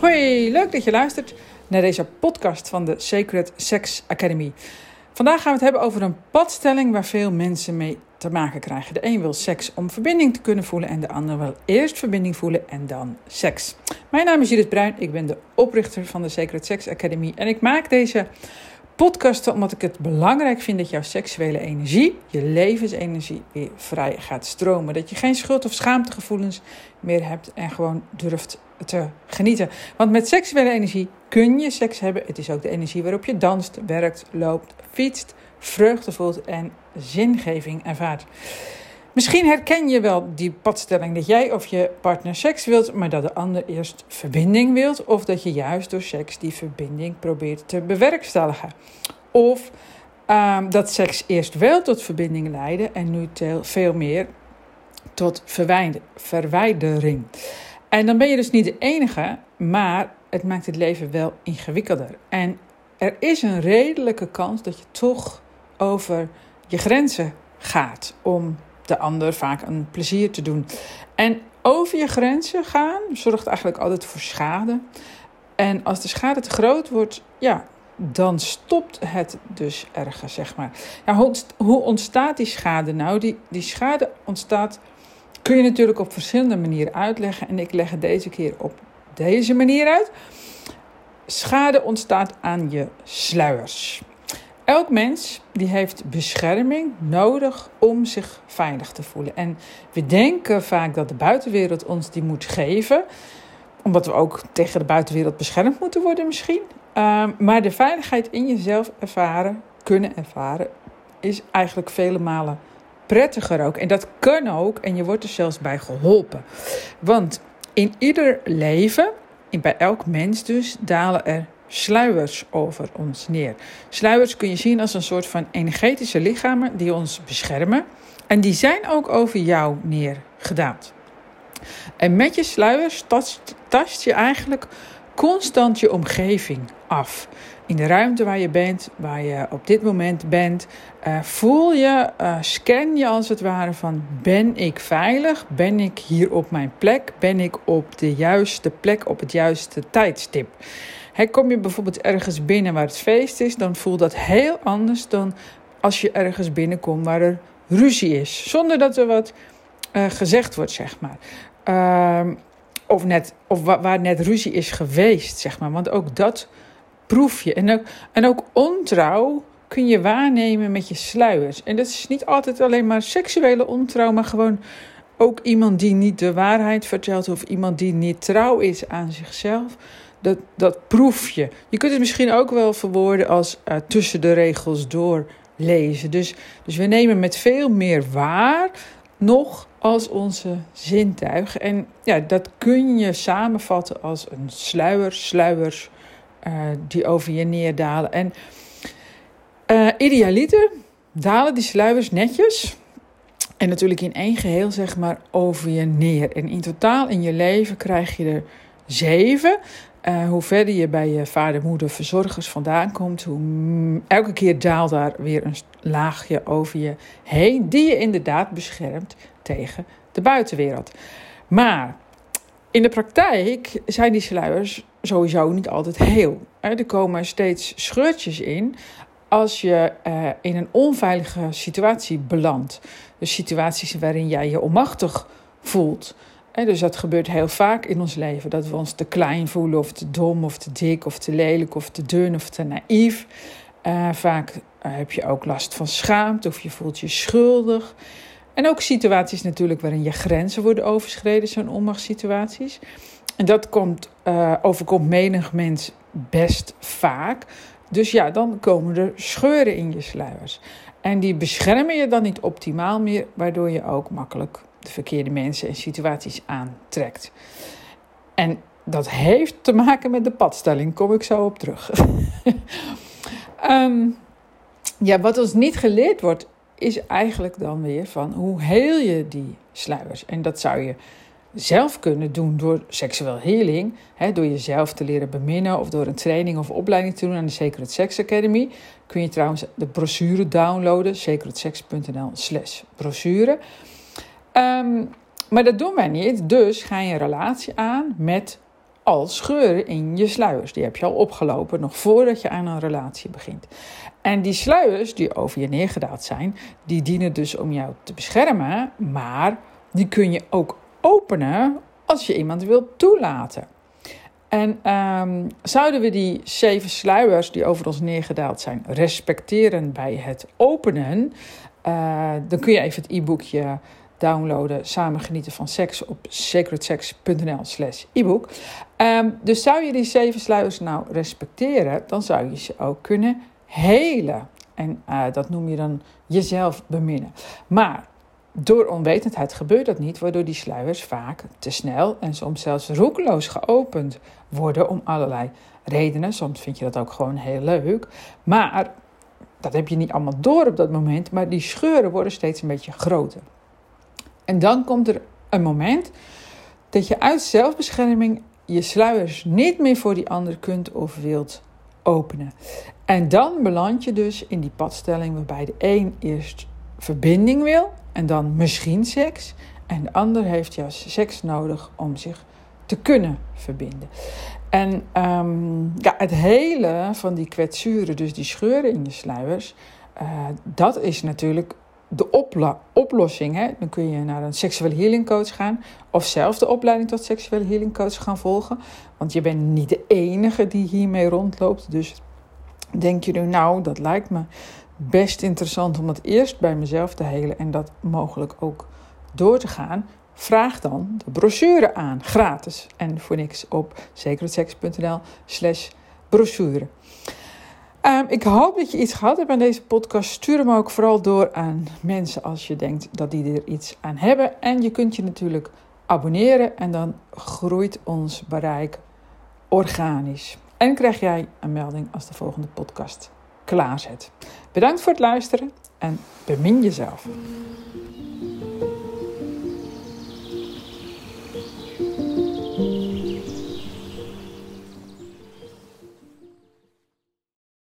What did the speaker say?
Hoi, leuk dat je luistert naar deze podcast van de Sacred Sex Academy. Vandaag gaan we het hebben over een padstelling waar veel mensen mee te maken krijgen. De een wil seks om verbinding te kunnen voelen en de ander wil eerst verbinding voelen en dan seks. Mijn naam is Judith Bruin, ik ben de oprichter van de Sacred Sex Academy en ik maak deze podcasten omdat ik het belangrijk vind dat jouw seksuele energie, je levensenergie, weer vrij gaat stromen. Dat je geen schuld- of schaamtegevoelens meer hebt en gewoon durft te genieten. Want met seksuele energie kun je seks hebben. Het is ook de energie waarop je danst, werkt, loopt, fietst, vreugde voelt en zingeving ervaart. Misschien herken je wel die padstelling dat jij of je partner seks wilt, maar dat de ander eerst verbinding wilt, of dat je juist door seks die verbinding probeert te bewerkstelligen. Of um, dat seks eerst wel tot verbinding leidde en nu veel meer tot verwijdering. En dan ben je dus niet de enige, maar het maakt het leven wel ingewikkelder. En er is een redelijke kans dat je toch over je grenzen gaat om de ander vaak een plezier te doen. En over je grenzen gaan zorgt eigenlijk altijd voor schade. En als de schade te groot wordt, ja, dan stopt het dus ergens, zeg maar. Ja, hoe ontstaat die schade nou? Die, die schade ontstaat, kun je natuurlijk op verschillende manieren uitleggen. En ik leg deze keer op deze manier uit. Schade ontstaat aan je sluiers. Elk mens die heeft bescherming nodig om zich veilig te voelen. En we denken vaak dat de buitenwereld ons die moet geven, omdat we ook tegen de buitenwereld beschermd moeten worden misschien. Um, maar de veiligheid in jezelf ervaren, kunnen ervaren, is eigenlijk vele malen prettiger ook. En dat kan ook en je wordt er zelfs bij geholpen. Want in ieder leven, bij elk mens dus, dalen er sluiers over ons neer. Sluiers kun je zien als een soort van energetische lichamen die ons beschermen. En die zijn ook over jou neergedaald. En met je sluiers tast, tast je eigenlijk constant je omgeving af. In de ruimte waar je bent, waar je op dit moment bent, uh, voel je, uh, scan je als het ware van ben ik veilig? Ben ik hier op mijn plek? Ben ik op de juiste plek op het juiste tijdstip? kom je bijvoorbeeld ergens binnen waar het feest is, dan voelt dat heel anders dan als je ergens binnenkomt waar er ruzie is. Zonder dat er wat uh, gezegd wordt, zeg maar. Of net, of wa waar net ruzie is geweest, zeg maar. Want ook dat proef je. En ook, en ook ontrouw kun je waarnemen met je sluiers. En dat is niet altijd alleen maar seksuele ontrouw, maar gewoon ook iemand die niet de waarheid vertelt of iemand die niet trouw is aan zichzelf dat, dat proef je. Je kunt het misschien ook wel verwoorden als uh, tussen de regels door lezen. Dus, dus we nemen met veel meer waar nog als onze zintuigen. En ja, dat kun je samenvatten als een sluier, sluiers uh, die over je neerdalen. En uh, idealiter dalen die sluiers netjes. En natuurlijk in één geheel, zeg maar, over je neer. En in totaal in je leven krijg je er zeven. Uh, hoe verder je bij je vader, moeder, verzorgers vandaan komt, hoe elke keer daalt daar weer een laagje over je heen, die je inderdaad beschermt tegen de buitenwereld. Maar in de praktijk zijn die sluiers sowieso niet altijd heel. Er komen steeds scheurtjes in als je uh, in een onveilige situatie belandt. Dus situaties waarin jij je onmachtig voelt dus dat gebeurt heel vaak in ons leven. Dat we ons te klein voelen, of te dom, of te dik, of te lelijk, of te dun, of te naïef. Uh, vaak uh, heb je ook last van schaamte, of je voelt je schuldig. En ook situaties natuurlijk waarin je grenzen worden overschreden, zo'n onmachtssituaties. En dat komt, uh, overkomt menig mens best vaak. Dus ja, dan komen er scheuren in je sluiers. En die beschermen je dan niet optimaal meer, waardoor je ook makkelijk de verkeerde mensen en situaties aantrekt. En dat heeft te maken met de padstelling, kom ik zo op terug. um, ja, wat ons niet geleerd wordt, is eigenlijk dan weer van hoe heel je die sluiers. En dat zou je zelf kunnen doen door seksueel healing, hè, door jezelf te leren beminnen of door een training of opleiding te doen aan de Sacred Sex Academy, kun je trouwens de brochure downloaden, sacredsex.nl/slash brochure. Ehm, maar dat doen wij niet, dus ga je een relatie aan met al scheuren in je sluiers. Die heb je al opgelopen nog voordat je aan een relatie begint. En die sluiers die over je neergedaald zijn, die dienen dus om jou te beschermen, maar die kun je ook openen als je iemand wilt toelaten. En ehm, zouden we die zeven sluiers die over ons neergedaald zijn respecteren bij het openen, uh, dan kun je even het e-boekje downloaden, samen genieten van seks op sacredsex.nl slash e-book. Um, dus zou je die zeven sluiers nou respecteren, dan zou je ze ook kunnen helen. En uh, dat noem je dan jezelf beminnen. Maar door onwetendheid gebeurt dat niet, waardoor die sluiers vaak te snel en soms zelfs roekeloos geopend worden om allerlei redenen. Soms vind je dat ook gewoon heel leuk. Maar dat heb je niet allemaal door op dat moment, maar die scheuren worden steeds een beetje groter. En dan komt er een moment dat je uit zelfbescherming je sluiers niet meer voor die ander kunt of wilt openen. En dan beland je dus in die padstelling waarbij de een eerst verbinding wil en dan misschien seks. En de ander heeft juist seks nodig om zich te kunnen verbinden. En um, ja, het hele van die kwetsuren, dus die scheuren in je sluiers, uh, dat is natuurlijk de oplossing. Hè? Dan kun je naar een seksuele healing coach gaan. Of zelf de opleiding tot seksuele healing coach gaan volgen. Want je bent niet de enige die hiermee rondloopt. Dus denk je nu, nou, dat lijkt me best interessant om het eerst bij mezelf te helen. En dat mogelijk ook door te gaan. Vraag dan de brochure aan, gratis en voor niks op secretsex.nl slash brochure. Um, ik hoop dat je iets gehad hebt aan deze podcast. Stuur hem ook vooral door aan mensen als je denkt dat die er iets aan hebben. En je kunt je natuurlijk abonneren en dan groeit ons bereik organisch. En krijg jij een melding als de volgende podcast klaar zit. Bedankt voor het luisteren en bemin jezelf.